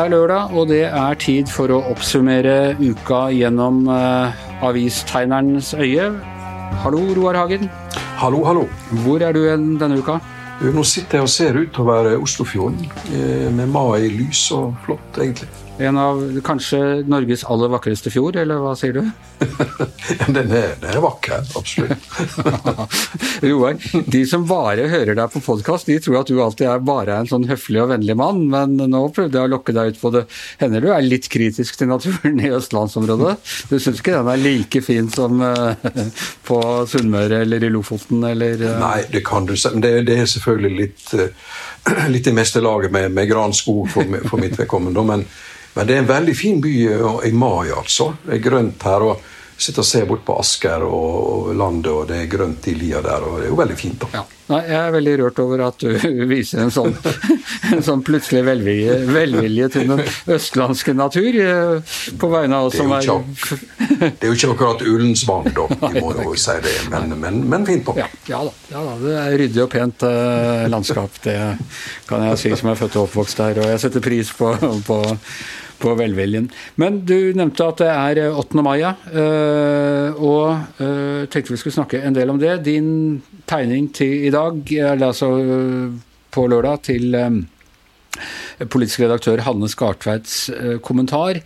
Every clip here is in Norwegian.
er lørdag, og det er tid for å oppsummere uka gjennom uh, avistegnerens øye. Hallo, Roar Hagen. Hallo, hallo. Hvor er du denne uka? Nå sitter jeg og ser utover Oslofjorden eh, med mai lys og flott, egentlig. En av kanskje Norges aller vakreste fjord, eller hva sier du? den, er, den er vakker, absolutt. Roar, de som bare hører deg på podkast, de tror at du alltid er bare en sånn høflig og vennlig mann, men nå prøvde jeg å lokke deg ut på det. Hender du er litt kritisk til naturen i østlandsområdet? Du syns ikke den er like fin som eh, på Sunnmøre eller i Lofoten, eller eh? Nei, det kan du si. Men det, det, er selvfølgelig litt, eh, litt i meste laget med, med granskog for, for mitt vedkommende. men men det er en veldig fin by eh, i mai, altså. Det er grønt her. og Sitter og ser bort på Asker og landet, og det er grønt i lia der. og Det er jo veldig fint. da. Ja. Nei, jeg er veldig rørt over at du viser en sånn, en sånn plutselig velvilje, velvilje, til den østlandske natur eh, på vegne av oss som er Det er jo ikke akkurat Ullensvang, da. Vi må jo si det, men, men, men fint da. Ja, ja, da. ja, da. Det er ryddig og pent eh, landskap. Det kan jeg si som er født og oppvokst der. Og jeg setter pris på, på på velviljen. Men du nevnte at det er 8. Eh, mai, eh, og eh, tenkte vi skulle snakke en del om det. Din tegning til i dag, eller altså på lørdag, til politisk redaktør Hanne Skartveits kommentar,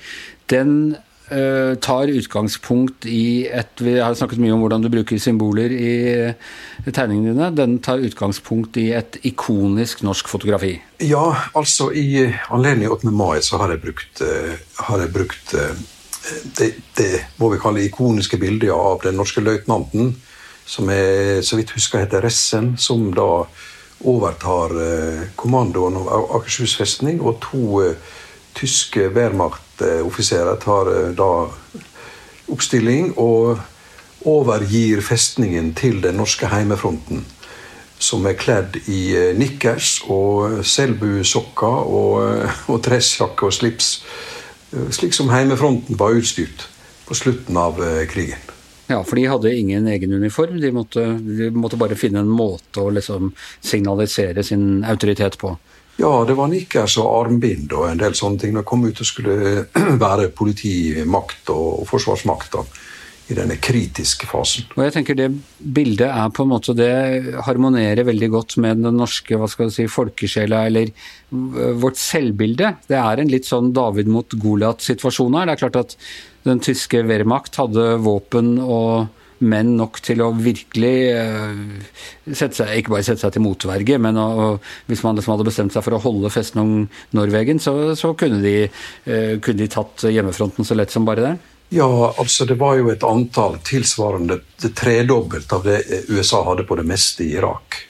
den tar utgangspunkt i et Vi har snakket mye om hvordan du bruker symboler i, tegningene dine. Den tar utgangspunkt i et ikonisk norsk fotografi. Ja, altså i anledning 8. mai så har jeg brukt, uh, har jeg brukt uh, det, det, må vi kalle ikoniske bildet av den norske løytnanten, som er, så vidt husker heter Ressen, som da overtar kommandoen av Akershus festning, og to tyske Wehrmacht-offiserer tar eh, da oppstilling og overgir festningen til den norske heimefronten. Som er kledd i eh, nikkers og selbusokker og, eh, og dressjakke og slips. Slik som heimefronten var utstyrt på slutten av krigen. Ja, for de hadde ingen egen uniform. De måtte, de måtte bare finne en måte å liksom signalisere sin autoritet på. Ja, det var nikkers og armbind og en del sånne ting. Det kom ut og skulle være politimakt og forsvarsmakt i denne kritiske fasen. Og jeg tenker Det bildet er på en måte, det harmonerer veldig godt med den norske hva skal du si, folkesjela, eller vårt selvbilde. Det er en litt sånn David mot Goliat-situasjon her. Det er klart at den tyske Wehrmacht hadde våpen og menn nok til å virkelig uh, sette seg, ikke bare sette seg til motverge, men å, hvis man liksom hadde bestemt seg for å holde festning Norvegen, så, så kunne, de, uh, kunne, de, tatt hjemmefronten så lett som bare det? Ja, altså det var jo et antall tilsvarende det tredobbelt av det USA hadde på det meste i Irak.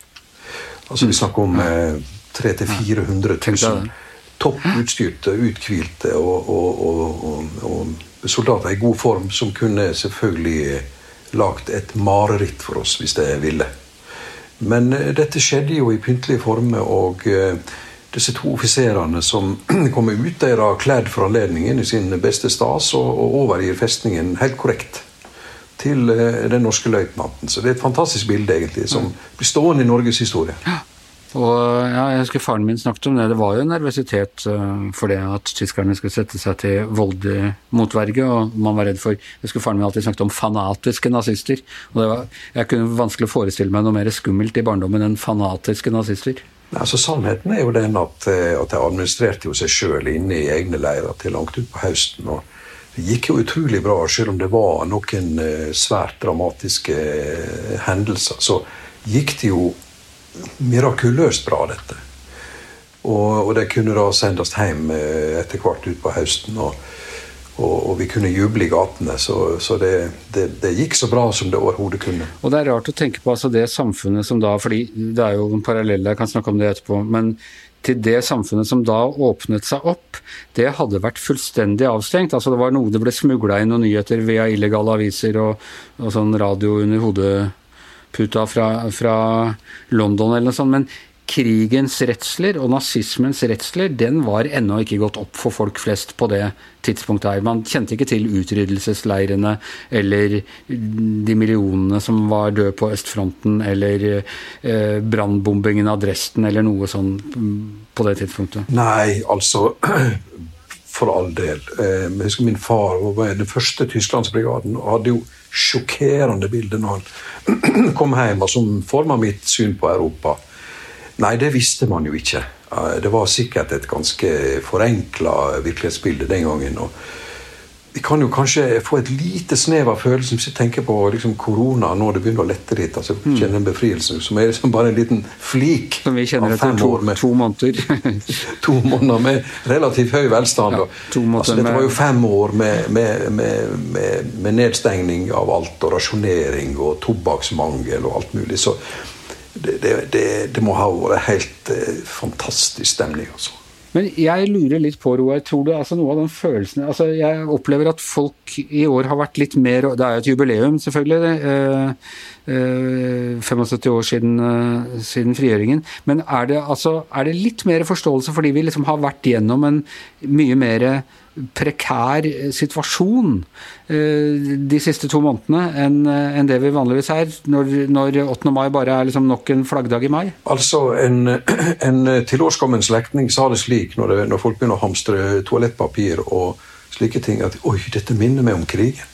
Altså Vi snakker om eh, 300 000-400 000 topputstyrte, uthvilte og, og, og, og soldater i god form som kunne selvfølgelig lagd et mareritt for oss hvis det ville. Men eh, dette skjedde jo i pyntelige former, og eh, disse to offiserene som kommer ut, de har kledd for anledningen i sin beste stas og overgir festningen helt korrekt til eh, den norske løytnanten. Så det er et fantastisk bilde egentlig, som blir stående i Norges historie. Og ja, jeg husker Faren min snakket om det. Det var jo nervøsitet uh, for det at tyskerne skulle sette seg til voldelig motverge. og man var redd for, Jeg husker Faren min alltid snakket om fanatiske nazister. og det var, Jeg kunne vanskelig forestille meg noe mer skummelt i barndommen enn fanatiske nazister. Altså, Sannheten er jo den at, eh, at de administrerte jo seg sjøl inne i egne leirer til langt utpå høsten. og det gikk jo utrolig bra, selv om det var noen eh, svært dramatiske hendelser. Så gikk det jo mirakuløst bra, dette. Og, og det kunne da sendes hjem eh, etter hvert utpå høsten. Og, og, og, vi kunne juble i gatene. Så, så det, det, det, gikk så bra som det overhodet kunne. Og det er rart å tenke på altså det samfunnet som da fordi Det er jo en parallell, jeg kan snakke om det etterpå. men til det samfunnet som da åpnet seg opp, det hadde vært fullstendig avstengt. Altså Det var noe det ble smugla inn noen nyheter via illegale aviser og, og sånn radio under hodet puta fra, fra London eller noe sånt. Men krigens redsler og nazismens redsler, den var ennå ikke gått opp for folk flest på det tidspunktet her. Man kjente ikke til utryddelsesleirene eller de millionene som var døde på østfronten, eller eh, brannbombingen av Dresden eller noe sånn på det tidspunktet. Nei, altså for all del. Eh, jeg husker Min far var den første Tysklandsbrigaden og hadde jo sjokkerende bildet når han kom hjem, og som forma mitt syn på Europa. Nei, det visste man jo ikke. Det var sikkert et ganske forenkla virkelighetsbilde den gangen. og vi kan jo kanskje få et lite snev av følelsen hvis vi tenker på liksom, korona når det begynner å lette litt. altså mm. kjenne en befrielse Som er liksom bare en liten flik Som vi kjenner etter to, med, to måneder. to måneder med relativt høy velstand. Ja, altså, dette var jo fem år med, med, med, nedstengning av alt, og rasjonering og tobakksmangel og alt mulig. Så det, det, det, det må ha vært helt eh, fantastisk stemning. altså. Men jeg lurer litt på, Roar, tror du altså noe av den følelsen altså Jeg opplever at folk i år har vært litt mer Det er jo et jubileum, selvfølgelig. Eh, eh, 75 år siden, eh, siden, frigjøringen. Men er det, altså, er det litt mer forståelse fordi vi liksom har vært gjennom en mye mer prekær situasjon eh, de siste to månedene enn eh, det vi vanligvis er, når, når 8. mai bare er liksom nok en flaggdag i mai? Altså, En, en tilårskommen slektning sa det slik når, det, når, folk begynner å hamstre toalettpapir og slike ting, at oi, dette minner meg om krigen.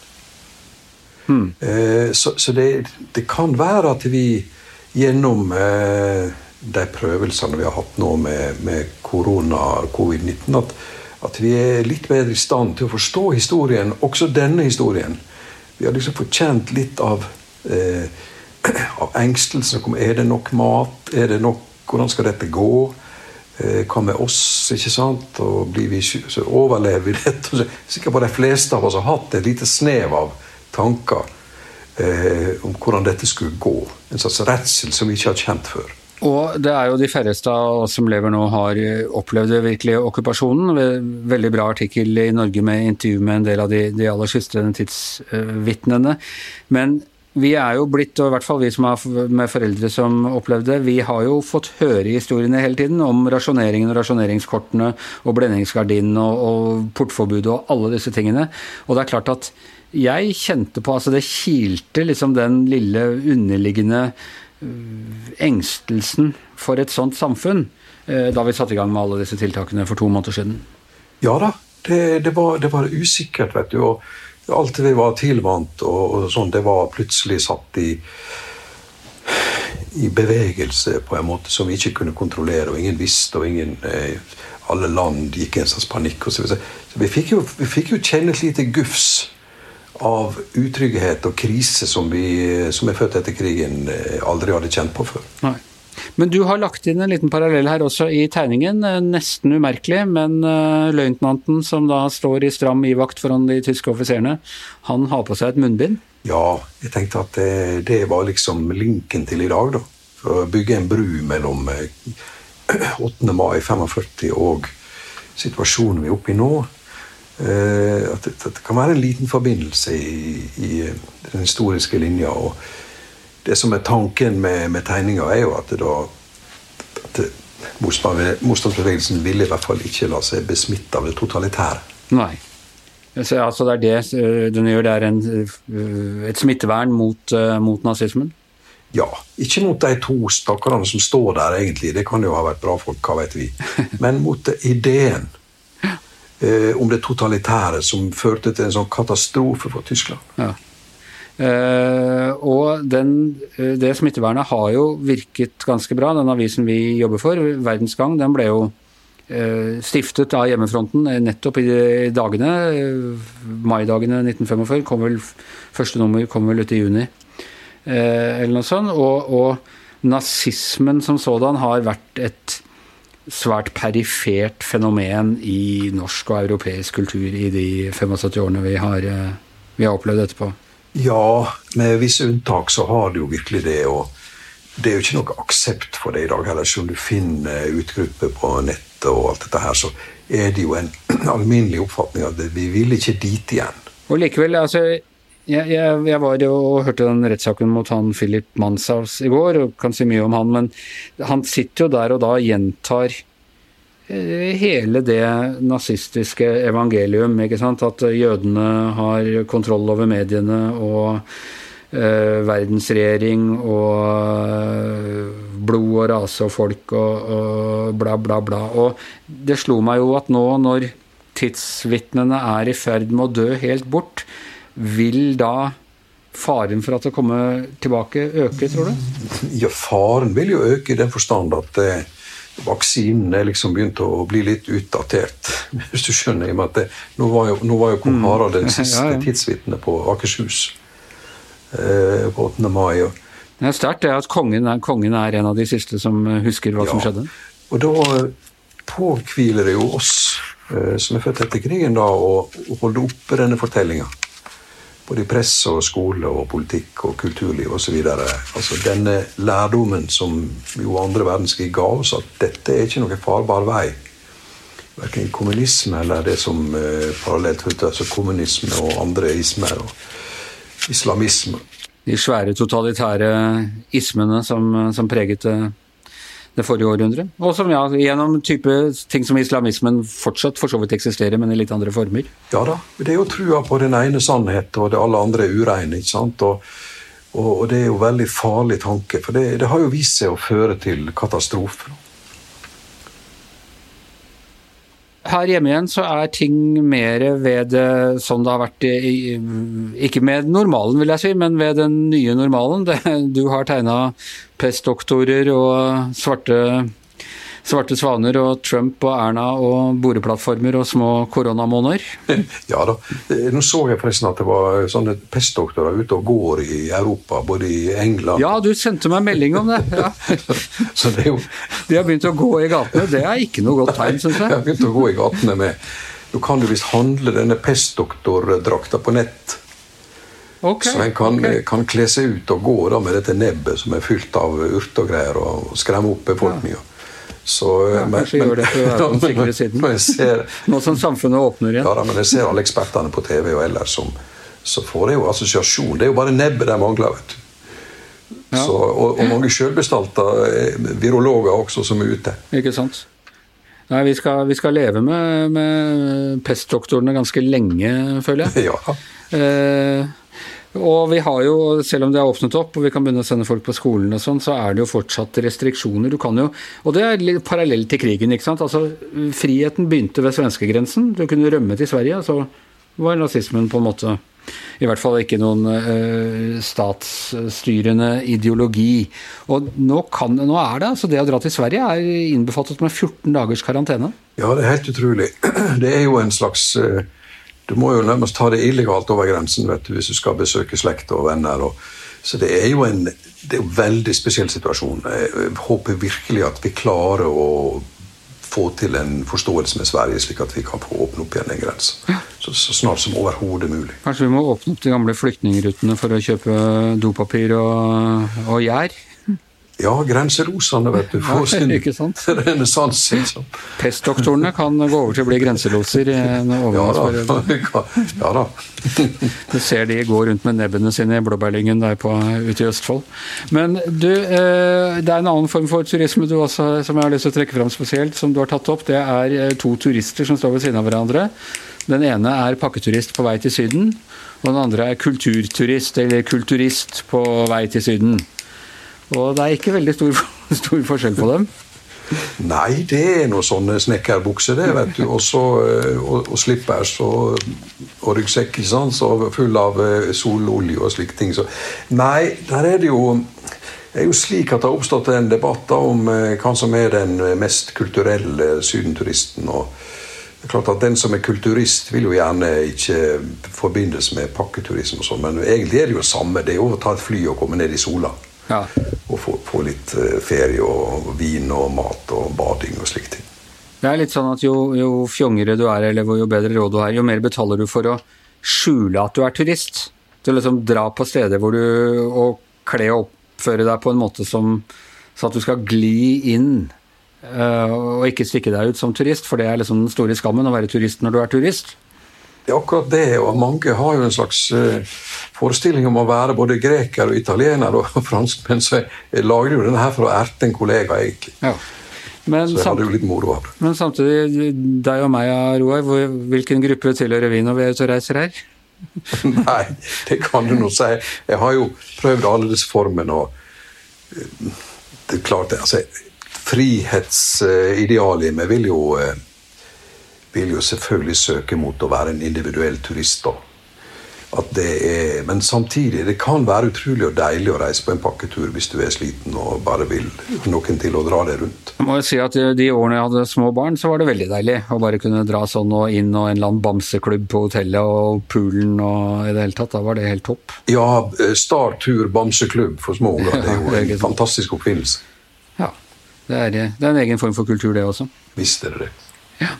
Hmm. Eh, så, så det, det, kan være at vi gjennom eh, de prøvelsene vi har hatt nå med, med korona, covid-19, at at vi er litt bedre i stand til å forstå historien, også denne historien. Vi har liksom fortjent litt av, eh, av engstelsen. Er det nok mat? Er det nok, hvordan skal dette gå? Eh, hva med oss? ikke sant? Og vi, så overlever vi dette? Sikkert bare de fleste av oss har hatt et lite snev av tanker eh, om hvordan dette skulle gå. En slags redsel som vi ikke har kjent før. Og det er jo de færreste av oss som lever nå har opplevd virkelig okkupasjonen. Veldig bra artikkel i Norge med intervju med en del av de, de aller siste tidsvitnene. Men vi er jo blitt, og i hvert fall vi som har med foreldre som opplevde vi har jo fått høre historiene hele tiden om rasjoneringen og rasjoneringskortene og blendingsgardinene og, og portforbudet og alle disse tingene. Og det er klart at jeg kjente på Altså det kilte liksom den lille underliggende engstelsen for et sånt samfunn eh, da vi satte i gang med alle disse tiltakene for to måneder siden? Ja da, det, det, var, det var, usikkert, vet du. og Alt vi var tilvant, og, og sånn, det var plutselig satt i, i bevegelse på en måte som vi ikke kunne kontrollere, og ingen visste, og ingen eh, alle land gikk i en slags panikk. Og så, så vi, fikk jo, vi jo kjenne et lite gufs av utrygghet og krise som vi som er født etter krigen, eh, aldri hadde kjent på før. Nei. Men du har lagt inn en liten parallell her også i tegningen. Eh, nesten umerkelig, men uh, løytnanten som da står i stram ivakt foran de tyske offiserene, han har på seg et munnbind? Ja, jeg tenkte at det, det var liksom linken til i dag, da. For å bygge en bru mellom 8. mai 45 og situasjonen vi er oppe i nå. Eh, at det, at det, kan være en liten forbindelse i, i den historiske linja. og Det som er tanken med, med tegninga, er jo at, det da, at motstandsbevegelsen ville i hvert fall ikke la seg besmitte av det totalitære. Nei. Så, altså det er det eh, den gjør, det er en, eh, et smittevern mot, mot nazismen? Ja. Ikke mot de to stakkarene som står der, egentlig. Det kan jo ha vært bra folk, hva vet vi. Men mot ideen eh, om det totalitære som førte til en sånn katastrofe for Tyskland. Ja. Eh, og den, eh, det smittevernet har jo virket ganske bra. Den avisen vi jobber for, Verdensgang, den ble jo eh, stiftet av hjemmefronten nettopp i dagene, eh, maidagene 1945. Kom vel, første nummer kom vel ut i juni, eh, eller noe sånt. Og, og nazismen som sådan har vært et svært perifert fenomen i norsk og europeisk kultur i de 75 årene vi har, eh, vi har opplevd etterpå? Ja, med visse unntak så har det jo virkelig det. og Det er jo ikke noe aksept for det i dag heller. Selv om du finner utgrupper på nettet, og alt dette her, så er det jo en alminnelig oppfatning at vi vil ikke dit igjen. Og likevel, altså, jeg, jeg, jeg, var og hørte den rettssaken mot han Philip Manshaus i går, og kan si mye om han, men han sitter jo der og da gjentar eh, hele det nazistiske evangelium. ikke sant? At jødene har kontroll over mediene og eh, verdensregjering og eh, blod og rase og folk og, og bla, bla, bla. Og det slo meg jo at nå når tidsvitnene er i ferd med å dø helt bort, vil da faren for at det kommer tilbake, øke, tror du? Ja, faren vil jo øke i den forstand at eh, vaksinen er liksom begynt å bli litt utdatert. Hvis du skjønner. i og med at det, Nå var jo, nå var jo kong Harald den siste ja, ja. tidsvitne på Akershus eh, på 8. mai. og det er sterkt at kongen er, kongen er, en av de siste som husker hva ja, som skjedde. Og da påhviler det jo oss eh, som er født etter krigen, da, å holde oppe denne fortellinga. Både i presse og skole og politikk og kulturliv osv. Altså, denne lærdommen som jo andre verdenskrig ga oss, at dette er ikke noen farbar vei. Verken kommunisme eller det som eh, parallelt hørte altså kommunisme og andre ismer og islamisme de svære totalitære ismene som, som preget det, det forrige århundret. Og som ja, gjennom type ting som islamismen fortsatt for så vidt eksisterer, men i litt andre former. Ja da. Det er jo trua på den ene sannhet, og det alle andre er ureine. ikke sant? Og, og, og, det er jo veldig farlig tanke, for det, det har jo vist seg å føre til katastrofer. Her hjemme igjen så er ting mer ved det som det har vært i, Ikke med normalen, vil jeg si, men ved den nye normalen. Det, du har tegna pestdoktorer og svarte Svarte svaner og Trump og Erna og boreplattformer og små koronamåneder? Ja da. Nå så jeg forresten at det var sånne pestdoktorer ute og går i Europa, både i England Ja, du sendte meg melding om det. Ja. så det er jo... De har begynt å gå i gatene. Det er ikke noe godt tegn, syns jeg. De har begynt å gå i gatene med Nå kan du visst handle denne pestdoktordrakta på nett. Okay, så en kan, okay. kan, kle seg ut og gå da med dette nebbet som er fylt av urter og greier, og skremme opp befolkninga. Ja. Så, ja, men, kanskje men, gjør det for å være på den sikre siden. Ser, Nå som samfunnet åpner igjen. Ja, da, men jeg ser alle ekspertene på TV og ellers som så får jeg jo assosiasjon. Det er jo bare nebbet de mangler. vet du. Ja. Så, og, og, mange sjølbestalta virologer også som er ute. Ikke sant. Nei, vi skal, vi skal leve med, med pestdoktorene ganske lenge, føler jeg. Ja. Eh, og vi har jo, selv om det er åpnet opp og vi kan begynne å sende folk på skolen og sånn, så er det jo fortsatt restriksjoner. Du kan jo, Og det er litt parallelt til krigen, ikke sant. Altså, friheten begynte ved svenskegrensen. Du kunne rømme til Sverige. Så var nazismen på en måte i hvert fall ikke noen uh, statsstyrende ideologi. Og nå, kan, nå, er det altså det å dra til Sverige er innbefattet med 14 dagers karantene. Ja, det er helt utrolig. Det er jo en slags uh du må jo nærmest ta det illegalt over grensen vet du, hvis du skal besøke slekt og venner. Og, så det er jo en det er en veldig spesiell situasjon. Jeg håper virkelig at vi klarer å få til en forståelse med Sverige, slik at vi kan få åpne opp igjen den grensen. Så, så, snart som overhodet mulig. Kanskje vi må åpne opp de gamle flyktningrutene for å kjøpe dopapir og, og gjær? Ja, grenselosene, vet du. Får sin renessanse. Liksom. Pestdoktorene kan gå over til å bli grenseloser. ja da. ja da. du ser de går rundt med nebbene sine i blåbærlyngen der på, ute i Østfold. Men du, eh, det er en annen form for turisme du også, som jeg har lyst til å trekke fram spesielt, som du har tatt opp. Det er eh, to turister som står ved siden av hverandre. Den ene er pakketurist på vei til Syden, og den andre er kulturturist eller kulturist på vei til Syden. Og det er ikke veldig stor, stor forskjell på dem. Nei, det er noe sånne snekkerbukser, det, vet du. Også, eh, og, og slippers og, og ryggsekk så full av eh, sololje og slike ting. Så, nei, der er det jo det er jo slik at det har oppstått en debatt om eh, hva som er den mest kulturelle sydenturisten. og det er klart at Den som er kulturist, vil jo gjerne ikke forbindes med pakketurisme, og sånn, men egentlig er det jo samme. Det er jo å ta et fly og komme ned i sola. Ja. Og få, få, litt eh, ferie og vin og mat og bading og slike ting. Det er litt sånn at jo, jo fjongere du er, eller jo bedre råd du har, jo mer betaler du for å skjule at du er turist. Til å liksom dra på steder hvor du og kle og oppføre deg på en måte som så at du skal gli inn uh, og ikke stikke deg ut som turist, for det er liksom den store skammen å være turist når du er turist. Det er akkurat det, og mange har jo en slags uh, forestilling om å være både greker og italiener og franskmenn, så jeg lager jo denne her for å erte en kollega, egentlig. Ja. Men, så jeg hadde jo litt moro av det. Men samtidig, deg og meg, Roar, hvilken gruppe tilhører vi når vi er ute og reiser her? Nei, det kan du nå si. Jeg har jo prøvd alle disse formene, og eh, det er klart det, altså, Frihetsidealet i meg vil jo eh, vil jo selvfølgelig søke mot å være en individuell turist. da. Er, men samtidig, det kan være utrolig og deilig å reise på en pakketur hvis du er sliten og bare vil noen til å dra deg rundt. Jeg må jo si at De årene jeg hadde små barn, så var det veldig deilig å bare kunne dra sånn og inn og en eller annen bamseklubb på hotellet og poolen og i det hele tatt. Da var det helt topp. Ja, Star Tur bamseklubb for små unger. Det er jo en fantastisk oppfinnelse. Ja, det er, det er en egen form for kultur, det også. Visst er det det. Ja.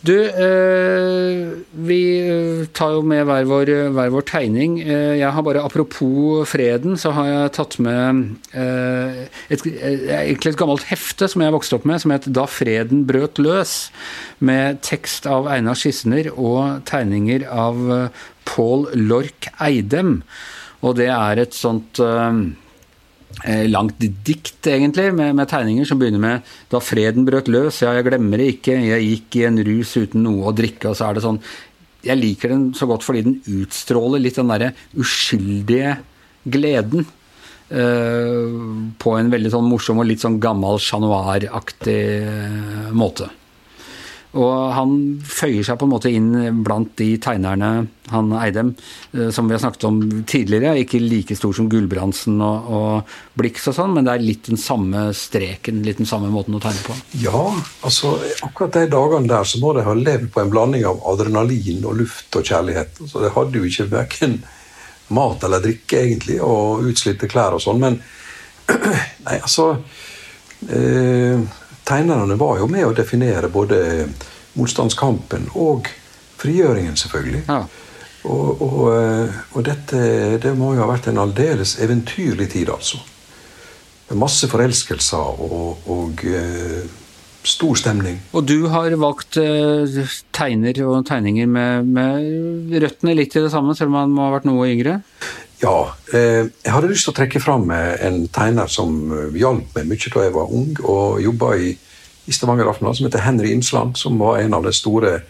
Du, eh, vi eh, tar jo med hver vår, hver vår, tegning. Eh, jeg har bare, Apropos freden, så har jeg tatt med eh, et, et gammelt hefte som jeg vokste opp med, som het 'Da freden brøt løs', med tekst av Einar Skissener og tegninger av Paul Lork Eidem. Og det er et sånt eh, Eh, langt dikt, egentlig, med, med, tegninger som begynner med 'Da freden brøt løs', ja, jeg glemmer det ikke, jeg gikk i en rus uten noe å drikke, og så er det sånn Jeg liker den så godt fordi den utstråler litt den derre uskyldige gleden. Uh, på en veldig sånn morsom og litt sånn gammel Chat Noir-aktig uh, måte. Og han føyer seg på en måte inn blant de tegnerne, han Eidem, eh, som vi har snakket om tidligere. Ikke like stor som Gulbrandsen og, og Blix og sånn, men det er litt den samme streken, litt den samme måten å tegne på. Ja, altså akkurat de dagene der så må de ha levd på en blanding av adrenalin og luft og kjærlighet. Så de hadde jo ikke verken mat eller drikke, egentlig, og utslitte klær og sånn, men Nei, altså eh, tegnerne var jo med å definere både motstandskampen og frigjøringen, selvfølgelig. Ja. Og, og, eh, og, dette det må jo ha vært en aldeles eventyrlig tid, altså. Med masse forelskelser og, og uh, stor stemning. Og du har valgt tegner og tegninger med, med, røttene litt i det samme, selv om han må ha vært noe yngre? Ja. Uh, jeg hadde lyst til å trekke fram en tegner som hjalp meg mye da jeg var ung, og jobba i i Stavanger Aftenblad som heter Henry Innsland, som var en av de store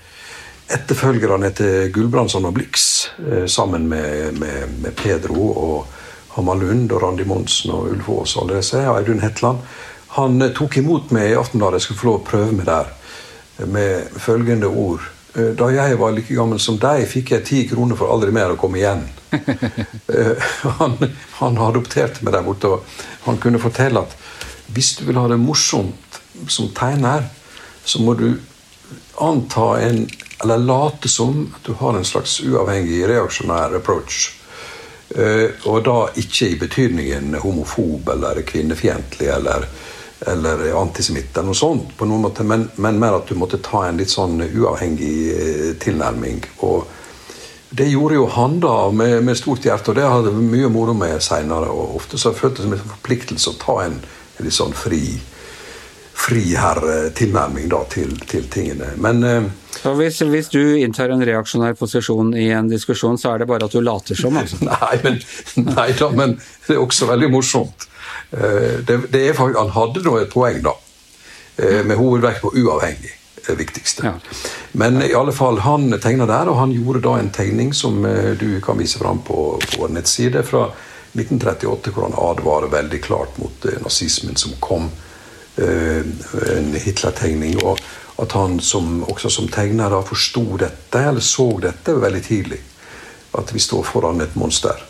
etterfølgerne til Gulbrandsson og Blix, eh, sammen med, med, med Pedro og Hamar Lund og Randi Monsen og Ulf Aas og alle disse, og Audun Hetland. Han eh, tok imot meg i Aftenbladet, jeg skulle få lov å prøve meg der, med følgende ord. Eh, da jeg var like gammel som deg, fikk jeg ti kroner for aldri mer å komme igjen. han, han adopterte meg der borte, og han kunne fortelle at hvis du vil ha det morsomt som tegner, så må du anta en Eller late som at du har en slags uavhengig reaksjonær approach. Uh, og da ikke i betydningen homofob eller kvinnefiendtlig eller, eller antisemitt, eller noe sånt, på noen måte, men, men, mer at du måtte ta en litt sånn uavhengig uh, tilnærming. Og det gjorde jo han da med, med stort hjerte, og det hadde jeg mye moro med seinere. Ofte så føltes det som en forpliktelse å ta en, en litt sånn fri friherretilnærming til, til tingene. Men eh, så hvis, hvis, du inntar en reaksjonær posisjon i en diskusjon, så er det bare at du later som? Altså. nei, men, nei da, men det er også veldig morsomt. Eh, det, det er han hadde nå et poeng, da, eh, med hovedvekt på uavhengig. Det viktigste. Ja. Men i alle fall, han tegna der, og han gjorde da en tegning som du kan vise fram på, på nettside fra 1938, hvor han advarer veldig klart mot nazismen som kom Eh, en Hitler-tegning. Og at han som, også som tegner da forsto dette, eller så dette veldig tidlig. At vi står foran et monster.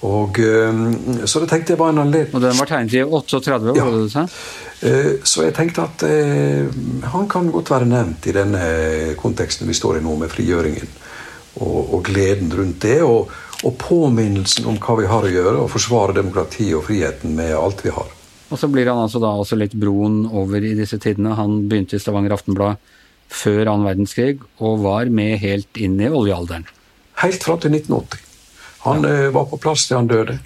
Og, eh, så det tenkte jeg var en anledning. Og den var tegnet i 38? Ja. Det du eh, så jeg tenkte at eh, han kan godt være nevnt i denne konteksten vi står i nå, med frigjøringen. Og, og gleden rundt det. Og, og, påminnelsen om hva vi har å gjøre, og forsvare demokratiet og friheten med alt vi har. Og så blir han altså da også litt broen over i disse tidene. Han begynte i Stavanger Aftenblad før annen verdenskrig og var med helt inn i oljealderen. Helt fra til 1980. Han ja. uh, var på plass til han døde.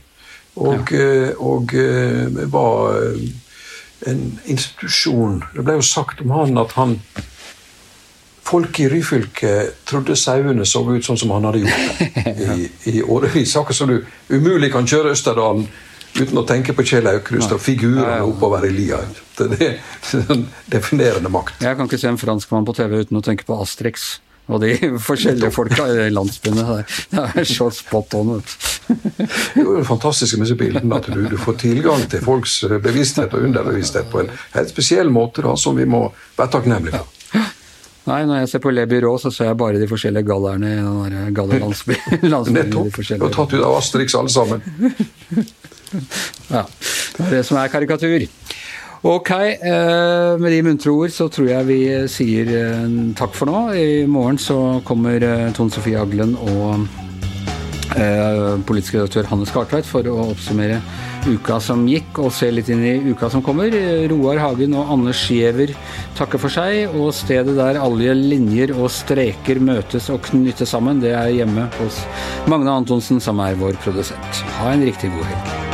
Og, ja. og, og uh, var en institusjon. Det ble jo sagt om han at han Folk i Ryfylke trodde sauene så ut sånn som han hadde gjort i, i årevis. Akkurat som du umulig kan kjøre Østerdalen uten å tenke på Kjell Aukrust og figurene oppover i lia. Det er en definerende makt. Jeg kan ikke se en franskmann på TV uten å tenke på Asterix og de forskjellige folka i landsbyene. Det er så spot on. det er jo fantastisk med disse bildene at du, du, får tilgang til folks bevissthet og underbevissthet på en helt spesiell måte da, som vi må være takknemlige for. Nei, når jeg ser på Le Byrå, så ser jeg bare de forskjellige gallerne i den der gallerlandsbyen. Nettopp. Og tatt ut av Asterix alle sammen. Ja. Det er det som er karikatur. Ok, eh, med de muntre ord så tror jeg vi sier eh, takk for nå. I morgen så kommer eh, Tone Sofie Aglen og politisk redaktør Hanne Skartveit for å oppsummere uka som gikk, og se litt inn i uka som kommer. Roar Hagen og Anne Skjever takker for seg, og stedet der alle linjer og streker møtes og knyttes sammen, det er hjemme hos Magne Antonsen, som er vår produsent. Ha en riktig god helg.